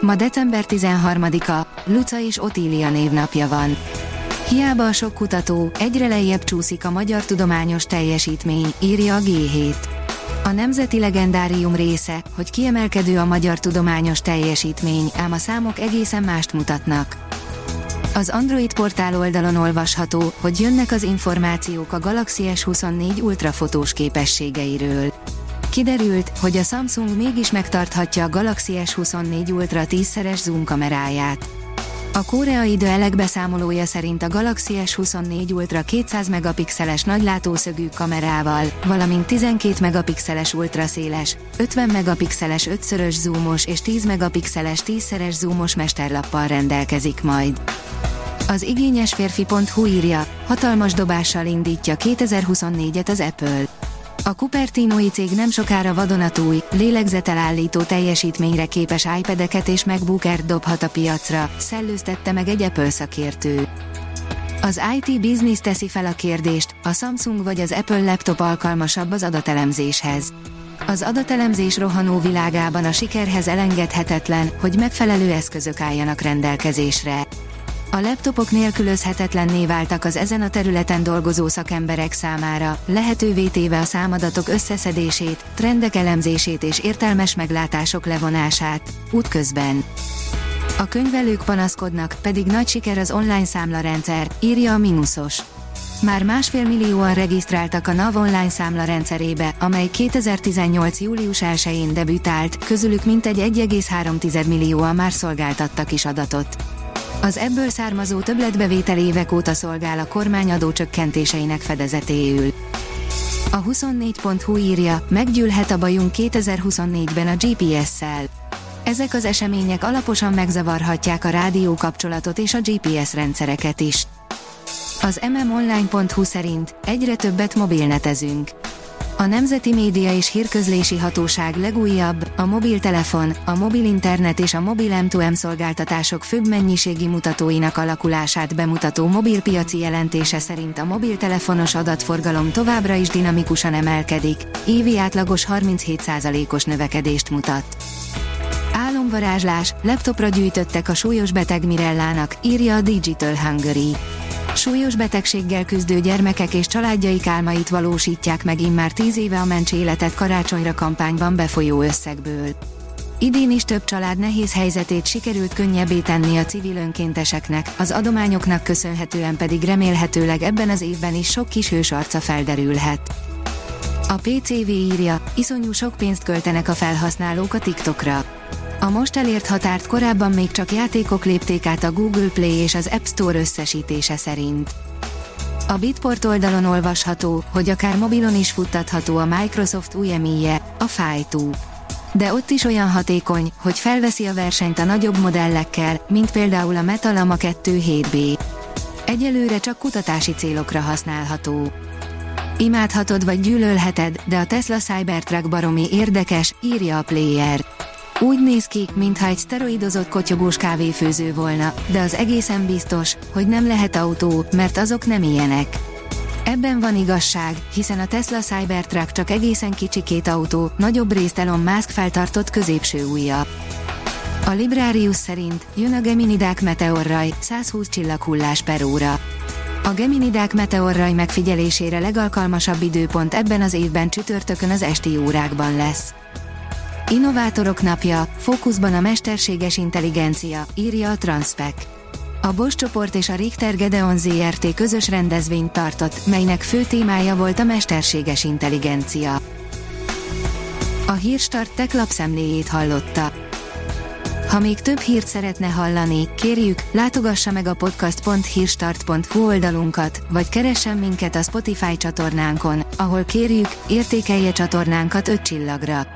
Ma december 13-a, Luca és Otília névnapja van. Hiába a sok kutató, egyre lejjebb csúszik a magyar tudományos teljesítmény, írja a G7. A nemzeti legendárium része, hogy kiemelkedő a magyar tudományos teljesítmény, ám a számok egészen mást mutatnak. Az Android portál oldalon olvasható, hogy jönnek az információk a Galaxy S24 ultrafotós képességeiről. Kiderült, hogy a Samsung mégis megtarthatja a Galaxy S24 Ultra 10-szeres zoom kameráját. A koreai idő beszámolója szerint a Galaxy S24 Ultra 200 megapixeles nagylátószögű kamerával, valamint 12 megapixeles ultraszéles, 50 megapixeles 5-szörös zoomos és 10 megapixeles 10-szeres zoomos mesterlappal rendelkezik majd. Az igényes férfi.hu írja, hatalmas dobással indítja 2024-et az Apple. A Cupertinoi cég nem sokára vadonatúj, lélegzetelállító teljesítményre képes iPad-eket és MacBook dobhat a piacra, szellőztette meg egy Apple szakértő. Az IT Business teszi fel a kérdést, a Samsung vagy az Apple laptop alkalmasabb az adatelemzéshez. Az adatelemzés rohanó világában a sikerhez elengedhetetlen, hogy megfelelő eszközök álljanak rendelkezésre. A laptopok nélkülözhetetlenné váltak az ezen a területen dolgozó szakemberek számára, lehetővé téve a számadatok összeszedését, trendek elemzését és értelmes meglátások levonását, útközben. A könyvelők panaszkodnak, pedig nagy siker az online számlarendszer, írja a Minusos. Már másfél millióan regisztráltak a NAV online számla rendszerébe, amely 2018. július 1-én debütált, közülük mintegy 1,3 millióan már szolgáltattak is adatot. Az ebből származó többletbevétel évek óta szolgál a kormány adócsökkentéseinek fedezetéül. A 24.hu írja, meggyűlhet a bajunk 2024-ben a GPS-szel. Ezek az események alaposan megzavarhatják a rádió kapcsolatot és a GPS rendszereket is. Az mmonline.hu szerint egyre többet mobilnetezünk. A Nemzeti Média és Hírközlési Hatóság legújabb, a mobiltelefon, a mobil internet és a mobil M2M szolgáltatások főbb mennyiségi mutatóinak alakulását bemutató mobilpiaci jelentése szerint a mobiltelefonos adatforgalom továbbra is dinamikusan emelkedik, évi átlagos 37%-os növekedést mutat. Álomvarázslás, laptopra gyűjtöttek a súlyos beteg Mirellának, írja a Digital Hungary. Súlyos betegséggel küzdő gyermekek és családjaik álmait valósítják meg immár tíz éve a Mencs Életet karácsonyra kampányban befolyó összegből. Idén is több család nehéz helyzetét sikerült könnyebbé tenni a civil önkénteseknek, az adományoknak köszönhetően pedig remélhetőleg ebben az évben is sok kis hős arca felderülhet. A PCV írja, iszonyú sok pénzt költenek a felhasználók a TikTokra. A most elért határt korábban még csak játékok lépték át a Google Play és az App Store összesítése szerint. A Bitport oldalon olvasható, hogy akár mobilon is futtatható a Microsoft új emíje, a Fire 2. De ott is olyan hatékony, hogy felveszi a versenyt a nagyobb modellekkel, mint például a Metalama 2 7B. Egyelőre csak kutatási célokra használható. Imádhatod vagy gyűlölheted, de a Tesla Cybertruck baromi érdekes, írja a Player. Úgy néz ki, mintha egy szteroidozott kotyogós kávéfőző volna, de az egészen biztos, hogy nem lehet autó, mert azok nem ilyenek. Ebben van igazság, hiszen a Tesla Cybertruck csak egészen kicsikét autó, nagyobb részt Elon Musk feltartott középső ujja. A Librarius szerint jön a Geminidák meteorraj, 120 csillaghullás per óra. A Geminidák meteorraj megfigyelésére legalkalmasabb időpont ebben az évben csütörtökön az esti órákban lesz. Innovátorok napja, fókuszban a mesterséges intelligencia, írja a Transpec. A Bosch csoport és a Richter Gedeon ZRT közös rendezvényt tartott, melynek fő témája volt a mesterséges intelligencia. A Hírstart tech lapszemléjét hallotta. Ha még több hírt szeretne hallani, kérjük, látogassa meg a podcast.hírstart.hu oldalunkat, vagy keressen minket a Spotify csatornánkon, ahol kérjük, értékelje csatornánkat 5 csillagra.